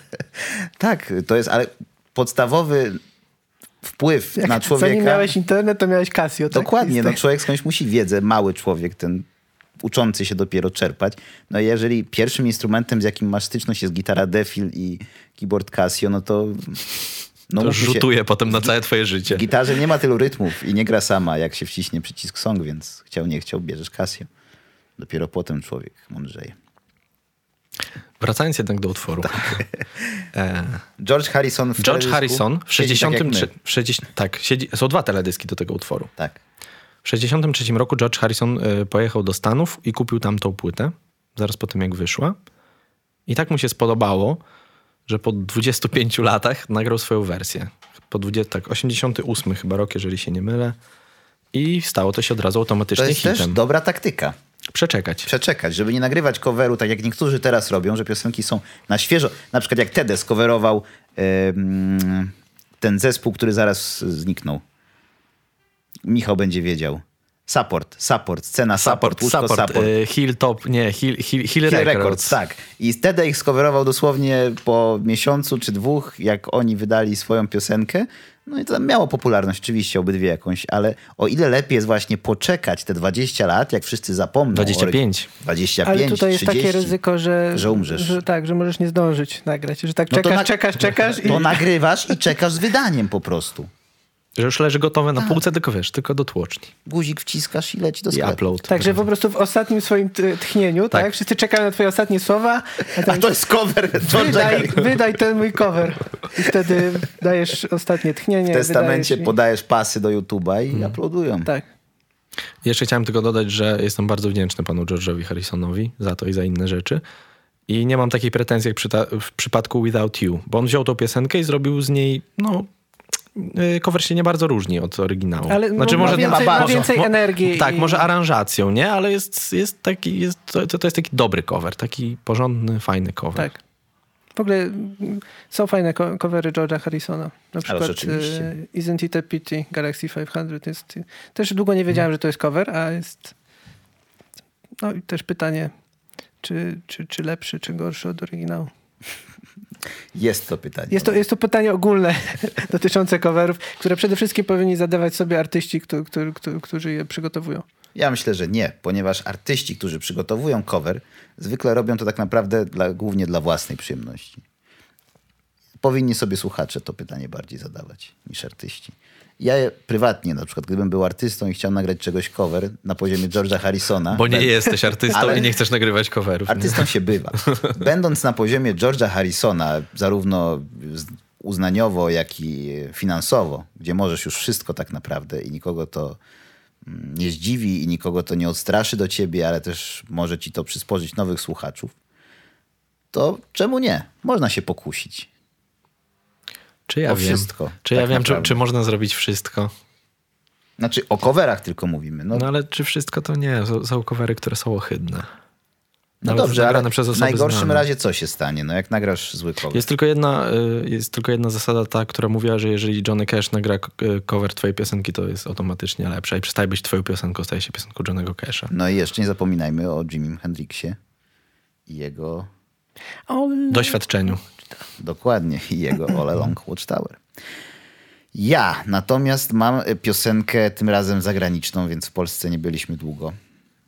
Tak, to jest ale podstawowy wpływ na człowieka. Zanim miałeś internet, to miałeś Casio. Tak? Dokładnie, no człowiek skądś musi wiedzę, mały człowiek, ten uczący się dopiero czerpać. No i jeżeli pierwszym instrumentem, z jakim masz styczność jest gitara Defil i keyboard Casio, no to... No To mówmy się, rzutuje potem na całe twoje życie. W gitarze nie ma tylu rytmów i nie gra sama, jak się wciśnie przycisk song, więc chciał, nie chciał, bierzesz Casio. Dopiero potem człowiek mądrzeje. Wracając jednak do utworu. E, George Harrison w George Harrison w siedzi tak jak 63... my. w 60, tak, siedzi, są dwa teledyski do tego utworu. Tak. W 63 roku George Harrison y, pojechał do Stanów i kupił tam tą płytę, zaraz po tym jak wyszła. I tak mu się spodobało, że po 25 latach nagrał swoją wersję. Po 20, tak, 88 chyba rok, jeżeli się nie mylę. I stało to się od razu To automatycznie jest też hitem. dobra taktyka. Przeczekać. przeczekać, żeby nie nagrywać coveru, tak jak niektórzy teraz robią, że piosenki są na świeżo. Na przykład jak Tedes coverował em, ten zespół, który zaraz zniknął. Michał będzie wiedział. Support, support, scena support, Support, support, support. y, Hilltop, nie, Hill, Hill, Hill, Hill Records. Records, tak. I wtedy ich skowerował dosłownie po miesiącu czy dwóch, jak oni wydali swoją piosenkę. No i to miało popularność, oczywiście, obydwie jakąś, ale o ile lepiej jest właśnie poczekać te 20 lat, jak wszyscy zapomną. o 25. oryg- 25, Ale tutaj jest 30. takie ryzyko, że, że umrzesz. Że, tak, że możesz nie zdążyć nagrać. Że tak No to czekasz, na- czekasz, czekasz i... To nagrywasz i czekasz z wydaniem po prostu. Że już leży gotowe Tak. na półce, tylko wiesz, tylko do tłoczni. Guzik wciskasz i leci do I sklepu. upload. Także po prostu w ostatnim swoim tchnieniu, tak. Tak. Wszyscy czekają na twoje ostatnie słowa, a A tam, to jest cover wydaj, wydaj ten mój cover. I wtedy dajesz ostatnie tchnienie. W testamencie wydajesz i- podajesz pasy do YouTube'a i uploadują. Tak. Jeszcze chciałem tylko dodać, że jestem bardzo wdzięczny panu George'owi Harrisonowi za to i za inne rzeczy. I nie mam takiej pretensji jak przy ta- w przypadku Without You, bo on wziął tą piosenkę i zrobił z niej, no, cover się nie bardzo różni od oryginału. Ale no, znaczy, ma może więcej- ma ma więcej mo- energii Tak, i- może aranżacją, nie? Ale jest, jest taki, jest, to, to jest taki dobry cover, taki porządny, fajny cover. Tak. W ogóle mm, są fajne covery George'a Harrisona. Na przykład oczywiście. e, Isn't It a Pity, Galaxy 500. Jest, też długo nie wiedziałem, że to jest cover, a jest... No i też pytanie, czy, czy, czy lepszy, czy gorszy od oryginału. Jest to pytanie. Jest to, jest to pytanie ogólne dotyczące coverów, które przede wszystkim powinni zadawać sobie artyści, którzy, którzy, którzy je przygotowują. Ja myślę, że nie, ponieważ artyści, którzy przygotowują cover, zwykle robią to tak naprawdę dla, głównie dla własnej przyjemności. powinni sobie słuchacze to pytanie bardziej zadawać niż artyści. Ja prywatnie na przykład, gdybym był artystą i chciał nagrać czegoś cover na poziomie George'a Harrisona... Bo nie ben- jesteś artystą i nie chcesz nagrywać coverów. nie? Artystą się bywa. Będąc na poziomie George'a Harrisona, zarówno uznaniowo, jak i finansowo, gdzie możesz już wszystko tak naprawdę i nikogo to mm, nie zdziwi i nikogo to nie odstraszy do ciebie, ale też może ci to przysporzyć nowych słuchaczów, to czemu nie? Można się pokusić. Czy ja o wiem? wszystko, Czy tak ja wiem, czy, czy można zrobić wszystko? Znaczy o coverach tylko mówimy. No, No ale czy wszystko to nie? Są, covery, które są ohydne. no dobrze, ale w najgorszym znane. razie co się stanie? No jak nagrasz zły cover? Jest tylko, jedna, y, jest tylko jedna zasada ta, która mówiła, że jeżeli Johnny Cash nagra y, cover twojej piosenki, to jest automatycznie lepsza i przestaje być twoją piosenką, staje się piosenką Johnnego Casha. No i jeszcze nie zapominajmy o Jimim Hendrixie i jego Doświadczeniu. Dokładnie, i jego All Along Watchtower. Ja natomiast mam e, piosenkę tym razem zagraniczną, więc w Polsce nie byliśmy długo.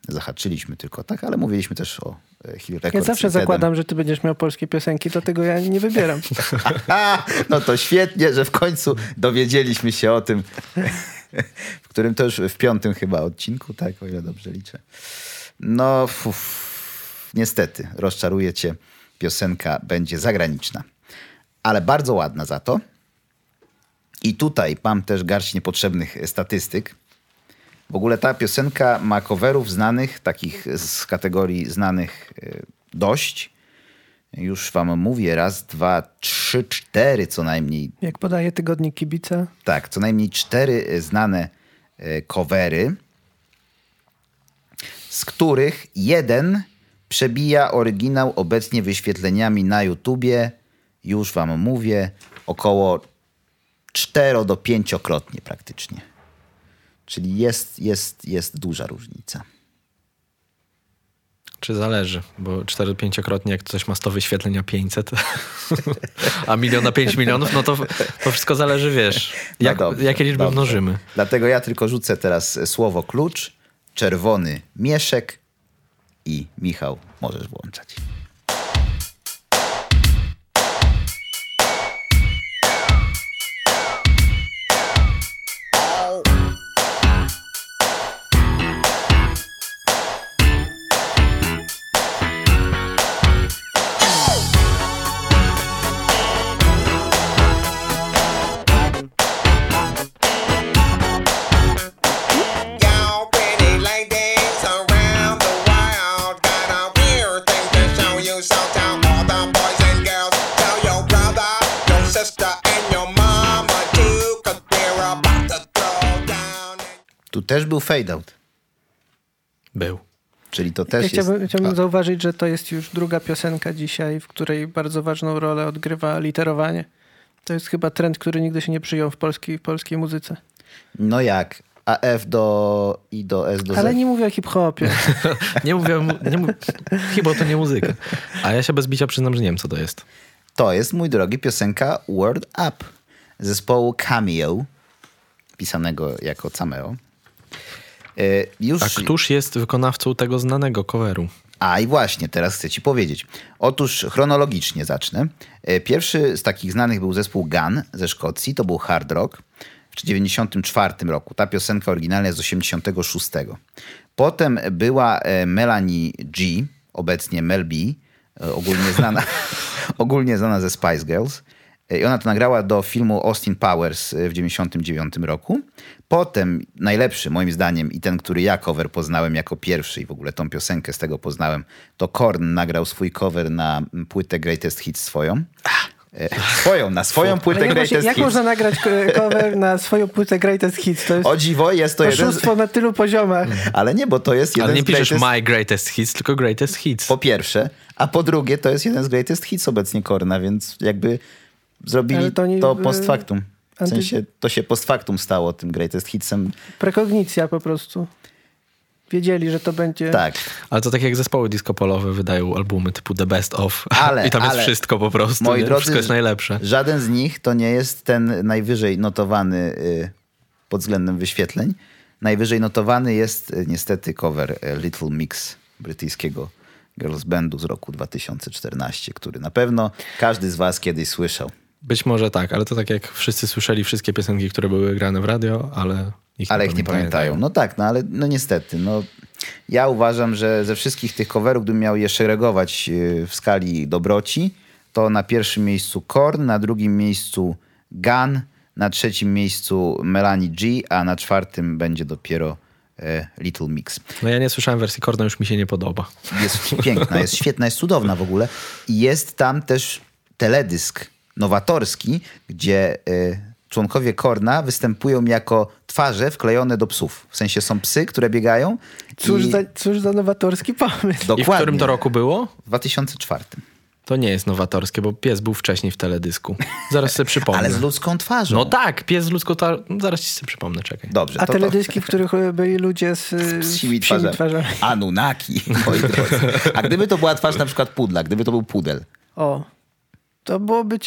Zahaczyliśmy tylko, tak, ale mówiliśmy też o e, Hill Records. Ja zawsze zakładam, że ty będziesz miał polskie piosenki, dlatego ja nie wybieram. No to świetnie, że w końcu dowiedzieliśmy się o tym, w którym to już w piątym chyba odcinku, tak, o ile dobrze liczę. No, uf, niestety, rozczaruję cię, piosenka będzie zagraniczna, ale bardzo ładna za to. I tutaj mam też garść niepotrzebnych statystyk. W ogóle ta piosenka ma coverów znanych, takich z kategorii znanych e, dość. Już wam mówię, raz, dwa, trzy, cztery co najmniej. Jak podaje tygodnik kibica. Tak, co najmniej cztery e, znane e, covery, z których jeden przebija oryginał obecnie wyświetleniami na YouTubie, już wam mówię, około cztero do pięciokrotnie praktycznie. Czyli jest, jest, jest duża różnica. Czy zależy, bo 4-5-krotnie jak ktoś ma 100 wyświetleń a 500, a milion na 5 milionów, no to, to wszystko zależy, wiesz, No jak, dobrze, jakie liczby dobrze. mnożymy. Dlatego ja tylko rzucę teraz słowo klucz, czerwony mieszek i Michał możesz włączać. Też był fade out, Był. czyli to Ja też chciałbym, jest... chciałbym zauważyć, że to jest już druga piosenka dzisiaj, w której bardzo ważną rolę odgrywa literowanie. To jest chyba trend, który nigdy się nie przyjął w polskiej, w polskiej muzyce. No jak? A F do I do S do Z. Ale nie mówię o hip-hopie. Nie mówię, nie mów, chyba to nie muzyka. A ja się bez bicia przyznam, że nie wiem, co to jest. To jest, mój drogi, piosenka Word Up zespołu Cameo, pisanego jako cameo. E, Już... A któż jest wykonawcą tego znanego coveru? A i właśnie, teraz chcę ci powiedzieć. Otóż chronologicznie zacznę. E, Pierwszy z takich znanych był zespół Gun ze Szkocji, to był hard rock w 94 roku. Ta piosenka oryginalna jest z 86. Potem była e, Melanie G, obecnie Mel B, ogólnie znana, ogólnie znana ze Spice Girls. I ona to nagrała do filmu Austin Powers w 99 roku. Potem najlepszy moim zdaniem i ten, który ja cover poznałem jako pierwszy i w ogóle tą piosenkę z tego poznałem, to Korn nagrał swój cover na płytę Greatest Hits swoją. E, Swoją, na swoją płytę Ale jak, Greatest jak Hits. można nagrać cover na swoją płytę Greatest Hits? To jest O dziwo, jest to jeden z... oszustwo na tylu poziomach. Ale nie, bo to jest jeden Ale nie z piszesz greatest... My Greatest Hits, tylko Greatest Hits. Po pierwsze, a po drugie to jest jeden z greatest hits obecnie Korna, więc jakby zrobili to to, nie- post factum. W sensie to się post factum stało tym greatest hitsem. Prekognicja po prostu. Wiedzieli, że to będzie... Tak, Ale to tak jak zespoły disco polowe wydają albumy typu The Best Of. Ale- I tam ale- jest wszystko po prostu. moi nie? drodzy, wszystko jest najlepsze. żaden z nich to nie jest ten najwyżej notowany y, pod względem wyświetleń. Najwyżej notowany jest y, niestety cover y, Little Mix brytyjskiego girls bandu z roku 2014, który na pewno każdy z was kiedyś słyszał. Być może tak, ale to tak jak wszyscy słyszeli wszystkie piosenki, które były grane w radio, ale ich Ale ich nie pamiętają. No tak, no ale no niestety. No, ja uważam, że ze wszystkich tych coverów, gdybym miał je szeregować yy, w skali dobroci, to na pierwszym miejscu Korn, na drugim miejscu Gun, na trzecim miejscu Melanie G, a na czwartym będzie dopiero e, Little Mix. No ja nie słyszałem wersji Korna, już mi się nie podoba. Jest piękna, jest świetna, jest cudowna w ogóle. I jest tam też teledysk nowatorski, gdzie y, członkowie Korna występują jako twarze wklejone do psów. W sensie są psy, które biegają. Cóż, i... za, cóż za nowatorski pomysł. I Dokładnie. w którym to roku było? W 2004. To nie jest nowatorskie, bo pies był wcześniej w teledysku. Zaraz sobie przypomnę. Ale z ludzką twarzą. No tak, pies z ludzką twarzą. No zaraz ci sobie przypomnę, czekaj. Dobrze. A to, teledyski, w których e, byli ludzie z, to, z psimi twarzami. Anunnaki. moi drodzy. A gdyby to była twarz na przykład pudla, gdyby to był pudel. O, to byłoby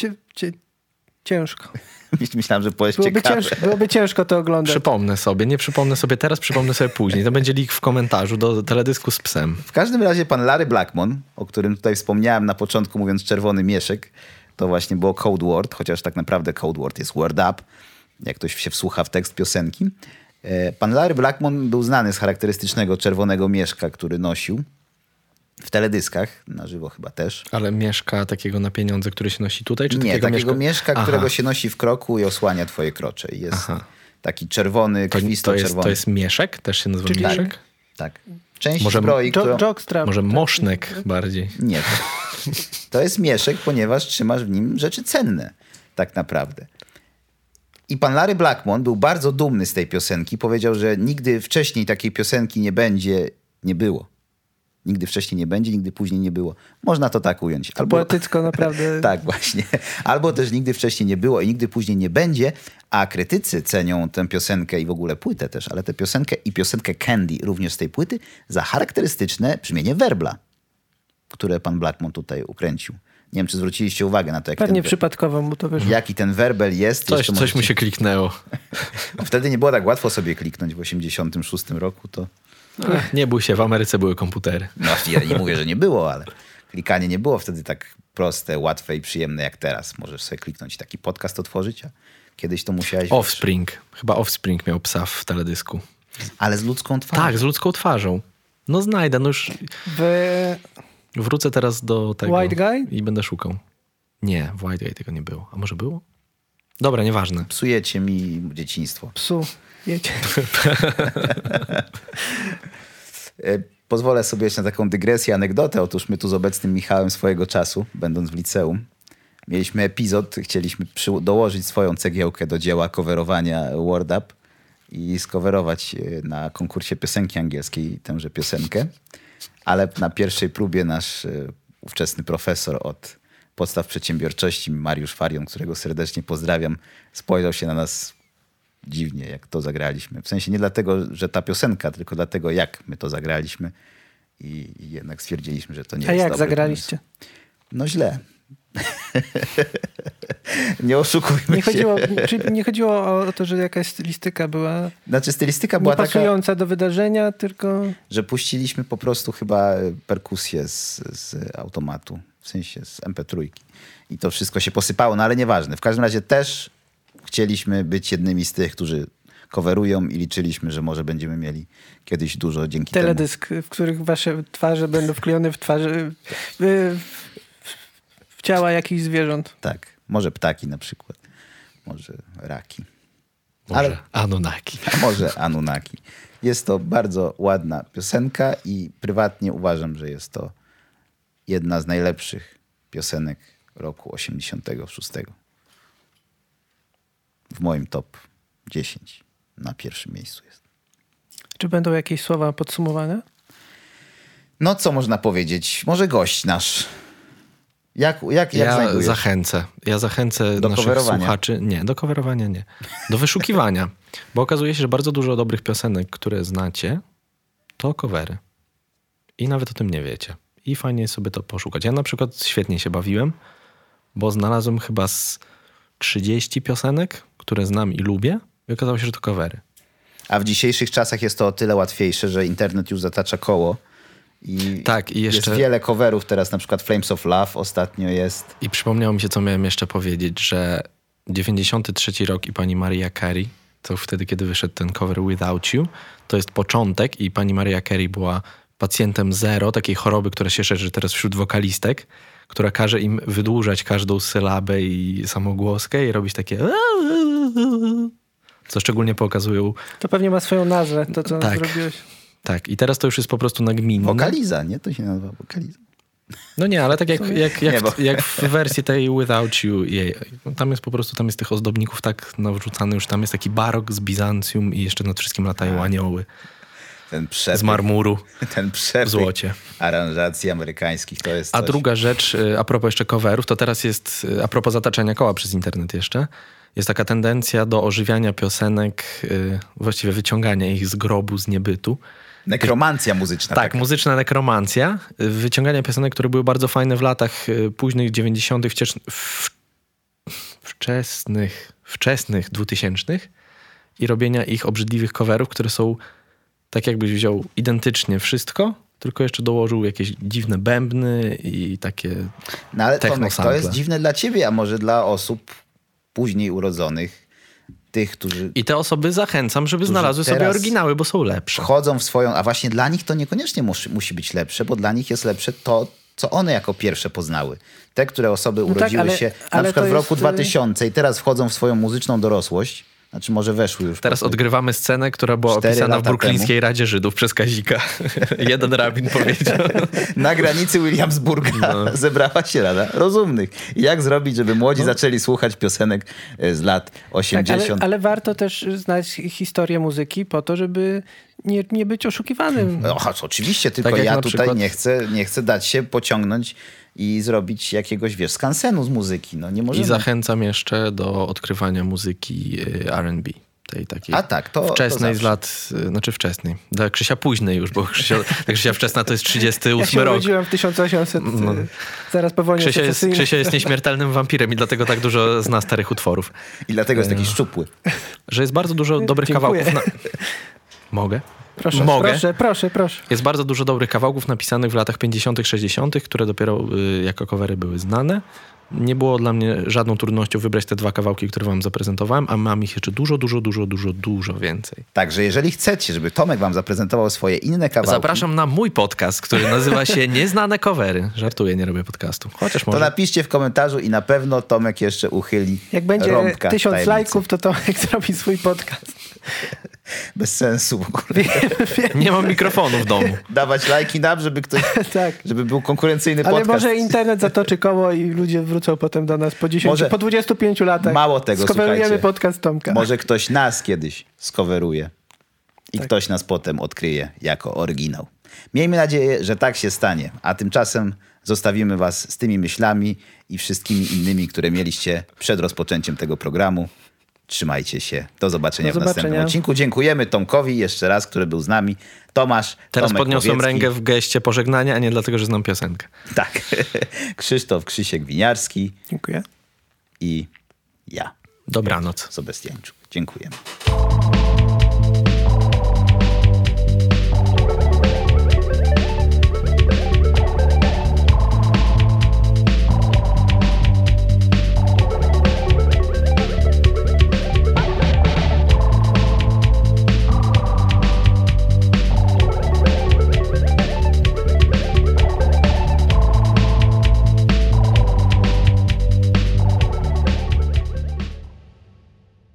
ciężko. Myślałem, że powiesz Byłoby ciekawe. ciężko, byłoby ciężko to oglądać. Przypomnę sobie, nie przypomnę sobie teraz, przypomnę sobie później. To będzie link w komentarzu do teledysku z psem. W każdym razie pan Larry Blackmon, o którym tutaj wspomniałem na początku mówiąc czerwony mieszek, to właśnie było Code Word, chociaż tak naprawdę Code Word jest Word Up, jak ktoś się wsłucha w tekst piosenki. E, Pan Larry Blackmon był znany z charakterystycznego czerwonego mieszka, który nosił w teledyskach, na żywo chyba też. Ale mieszka takiego na pieniądze, który się nosi tutaj? Czy Nie, takiego, takiego mieszka, Aha. którego się nosi w kroku i osłania twoje krocze. I Jest Aha. taki czerwony, To, to, krwisto-czerwony. to jest mieszek? Też się nazywa Czyli- mieszek? Tak. Część Może- zbroi, Jo, którą... jockstrap. Może tak. mosznek bardziej. Nie. To, to jest mieszek, ponieważ trzymasz w nim rzeczy cenne, tak naprawdę. I pan Larry Blackmon był bardzo dumny z tej piosenki. Powiedział, że nigdy wcześniej takiej piosenki nie będzie, nie było. Nigdy wcześniej nie będzie, nigdy później nie było. Można to tak ująć. To poetycko naprawdę. Tak, właśnie. Albo też nigdy wcześniej nie było i nigdy później nie będzie, a krytycy cenią tę piosenkę i w ogóle płytę też, ale tę piosenkę i piosenkę Candy również z tej płyty za charakterystyczne brzmienie werbla, które pan Blackmon tutaj ukręcił. Nie wiem, czy zwróciliście uwagę na to, jak Pewnie ten, przypadkowo mu to wyszło. jaki ten werbel jest. Coś, coś mu możecie- się kliknęło. Wtedy nie było tak łatwo sobie kliknąć w 86 roku, to Ech, nie bój się, w Ameryce były komputery. no, ja nie mówię, że nie było, ale klikanie nie było wtedy tak proste, łatwe i przyjemne jak teraz. Możesz sobie kliknąć i taki podcast otworzyć, a kiedyś to musiałeś... Offspring. Chyba Offspring miał psa w teledysku. Ale z ludzką twarzą. Tak, z ludzką twarzą. No znajdę, no już W wrócę teraz do tego. White Guy? I będę szukał. Nie, w White Guy tego nie było. A może było? Dobra, nieważne. Psujecie mi dzieciństwo. psu. Wiecie. E, Pozwolę sobie jeszcze na taką dygresję, anegdotę. Otóż my tu z obecnym Michałem swojego czasu, będąc w liceum, mieliśmy epizod, chcieliśmy dołożyć swoją cegiełkę do dzieła coverowania Word Up i skowerować e, na konkursie piosenki angielskiej tęże piosenkę. Ale na pierwszej próbie nasz e, ówczesny profesor od podstaw przedsiębiorczości, Mariusz Farion, którego serdecznie pozdrawiam, spojrzał się na nas dziwnie, jak to zagraliśmy. W sensie nie dlatego, że ta piosenka, tylko dlatego, jak my to zagraliśmy. I, i jednak stwierdziliśmy, że to nie A jest jak dobry zagraliście? pomysł. No źle. nie oszukujmy Nie się. chodziło, czy nie chodziło o to, że jakaś stylistyka była Znaczy stylistyka była taka, niepasująca do wydarzenia, tylko że puściliśmy po prostu chyba perkusję z, z automatu, w sensie z MP3. I to wszystko się posypało, no ale nieważne. W każdym razie też chcieliśmy być jednymi z tych, którzy coverują i liczyliśmy, że może będziemy mieli kiedyś dużo dzięki temu. teledysk, w których wasze twarze będą wklejone w twarze w, w ciała jakichś zwierząt. Tak, może ptaki na przykład, może raki, Może Ale- Anunnaki. może Anunnaki. Jest to bardzo ładna piosenka i prywatnie uważam, że jest to jedna z najlepszych piosenek roku 86. W moim top 10 na pierwszym miejscu jest. Czy będą jakieś słowa podsumowania? No co można powiedzieć? Może gość nasz. Jak, jak, jak Ja znajdujesz? zachęcę. Ja zachęcę Do naszych słuchaczy. Nie, do coverowania nie. Do wyszukiwania. Bo okazuje się, że bardzo dużo dobrych piosenek, które znacie, to covery. I nawet o tym nie wiecie. I fajnie jest sobie to poszukać. Ja na przykład świetnie się bawiłem, bo znalazłem chyba z 30 piosenek, które znam i lubię. I okazało się, że to covery. A w dzisiejszych czasach jest to o tyle łatwiejsze, że internet już zatacza koło I Tak, i jeszcze- Jest wiele coverów teraz, na przykład Flames of Love ostatnio jest. I przypomniało mi się, co miałem jeszcze powiedzieć, że 93 rok i pani Maria Carey, to wtedy, kiedy wyszedł ten cover Without You, to jest początek i pani Maria Carey była pacjentem zero, takiej choroby, która się szerzy teraz wśród wokalistek, która każe im wydłużać każdą sylabę i samogłoskę i robić takie co szczególnie pokazują. To pewnie ma swoją nazwę, to co Tak. zrobiłeś. Tak, i teraz to już jest po prostu nagminne. Wokaliza, nie? To się nazywa wokaliza. No nie, ale tak jak, jak, jak, Nie, w, bo- jak w wersji tej Without You, jej, tam jest po prostu, tam jest tych ozdobników tak nawrzucany, już tam jest taki barok z Bizancjum i jeszcze nad wszystkim latają anioły Ten z przepych, marmuru ten w przepych złocie. aranżacji amerykańskich to jest A coś. druga rzecz, y, a propos jeszcze coverów, to teraz jest, y, a propos zataczania koła przez internet jeszcze, jest taka tendencja do ożywiania piosenek, y, właściwie wyciągania ich z grobu, z niebytu. Nekromancja muzyczna. Tak, taka. muzyczna nekromancja. Wyciąganie piosenek, które były bardzo fajne w latach późnych 90., wciecz- w, wczesnych, wczesnych 2000 i robienia ich obrzydliwych coverów, które są tak jakbyś wziął identycznie wszystko, tylko jeszcze dołożył jakieś dziwne bębny i takie... No ale Tomek, to jest dziwne dla ciebie, a może dla osób później urodzonych, tych, którzy I te osoby zachęcam, żeby znalazły sobie oryginały, bo są lepsze. wchodzą w swoją, a właśnie dla nich to niekoniecznie musi, musi być lepsze, bo dla nich jest lepsze to, co one jako pierwsze poznały. Te, które osoby tak, urodziły ale- się na przykład w roku jest, y- 2000 i teraz wchodzą w swoją muzyczną dorosłość, znaczy może weszły już. Teraz odgrywamy scenę, która była opisana w lata Brooklińskiej Radzie Żydów przez Kazika. Jeden rabin powiedział. Na granicy Williamsburga No. zebrała się rada rozumnych. Jak zrobić, żeby młodzi No. zaczęli słuchać piosenek e, z lat Tak, 80. ale, ale warto też znać historię muzyki po to, żeby nie, nie być oszukiwanym. No, oczywiście, tylko Tak ja tutaj przykład- nie, chcę, nie chcę dać się pociągnąć i zrobić jakiegoś, wiesz, skansenu z muzyki. No nie I możemy. zachęcam jeszcze do odkrywania muzyki y, R&B. Tej takiej A tak, to- to wczesnej z zawsze. lat, y, znaczy wczesnej. Dla Krzysia późnej już, bo Krzysia, ta Krzysia wczesna to jest 38 Ja się rok. urodziłem w 1800, No. y, zaraz po wojnie Krzysia jest. Krzysia jest nieśmiertelnym wampirem i dlatego tak dużo zna starych utworów. I dlatego jest taki szczupły. Że jest bardzo dużo dobrych Dziękuję. kawałków. Na... Mogę? Proszę, Mogę. proszę, proszę, proszę. Jest bardzo dużo dobrych kawałków napisanych w latach 50., 60., które dopiero y, jako covery były znane. Nie było dla mnie żadną trudnością wybrać te dwa kawałki, które wam zaprezentowałem, a mam ich jeszcze dużo, dużo, dużo, dużo, dużo więcej. Także jeżeli chcecie, żeby Tomek wam zaprezentował swoje inne kawałki, Zapraszam na mój podcast, który nazywa się Nieznane Covery. Żartuję, nie robię podcastu. Chociaż to może. napiszcie w komentarzu i na pewno Tomek jeszcze uchyli Jak będzie tysiąc lajków, to Tomek zrobi swój podcast. Bez sensu w ogóle. Nie mam mikrofonu w domu. Dawać lajki nam, żeby ktoś, tak. żeby był konkurencyjny Ale podcast. może internet zatoczy koło i ludzie wrócą potem do nas po 10, Może- po 25 latach. Mało tego, Skowerujemy podcast Tomka. Może ktoś nas kiedyś skoweruje i Tak. ktoś nas potem odkryje jako oryginał. Miejmy nadzieję, że tak się stanie, a tymczasem zostawimy was z tymi myślami i wszystkimi innymi, które mieliście przed rozpoczęciem tego programu. Trzymajcie się. Do zobaczenia Do w następnym zobaczenia. odcinku. Dziękujemy Tomkowi jeszcze raz, który był z nami. Tomasz, Teraz Tomek podniosłem Powiecki. rękę w geście pożegnania, a nie dlatego, że znam piosenkę. Tak. Krzysztof Krzysiek Winiarski Dziękuję. i ja, Dobranoc. Sobestiańczuk. Dziękujemy.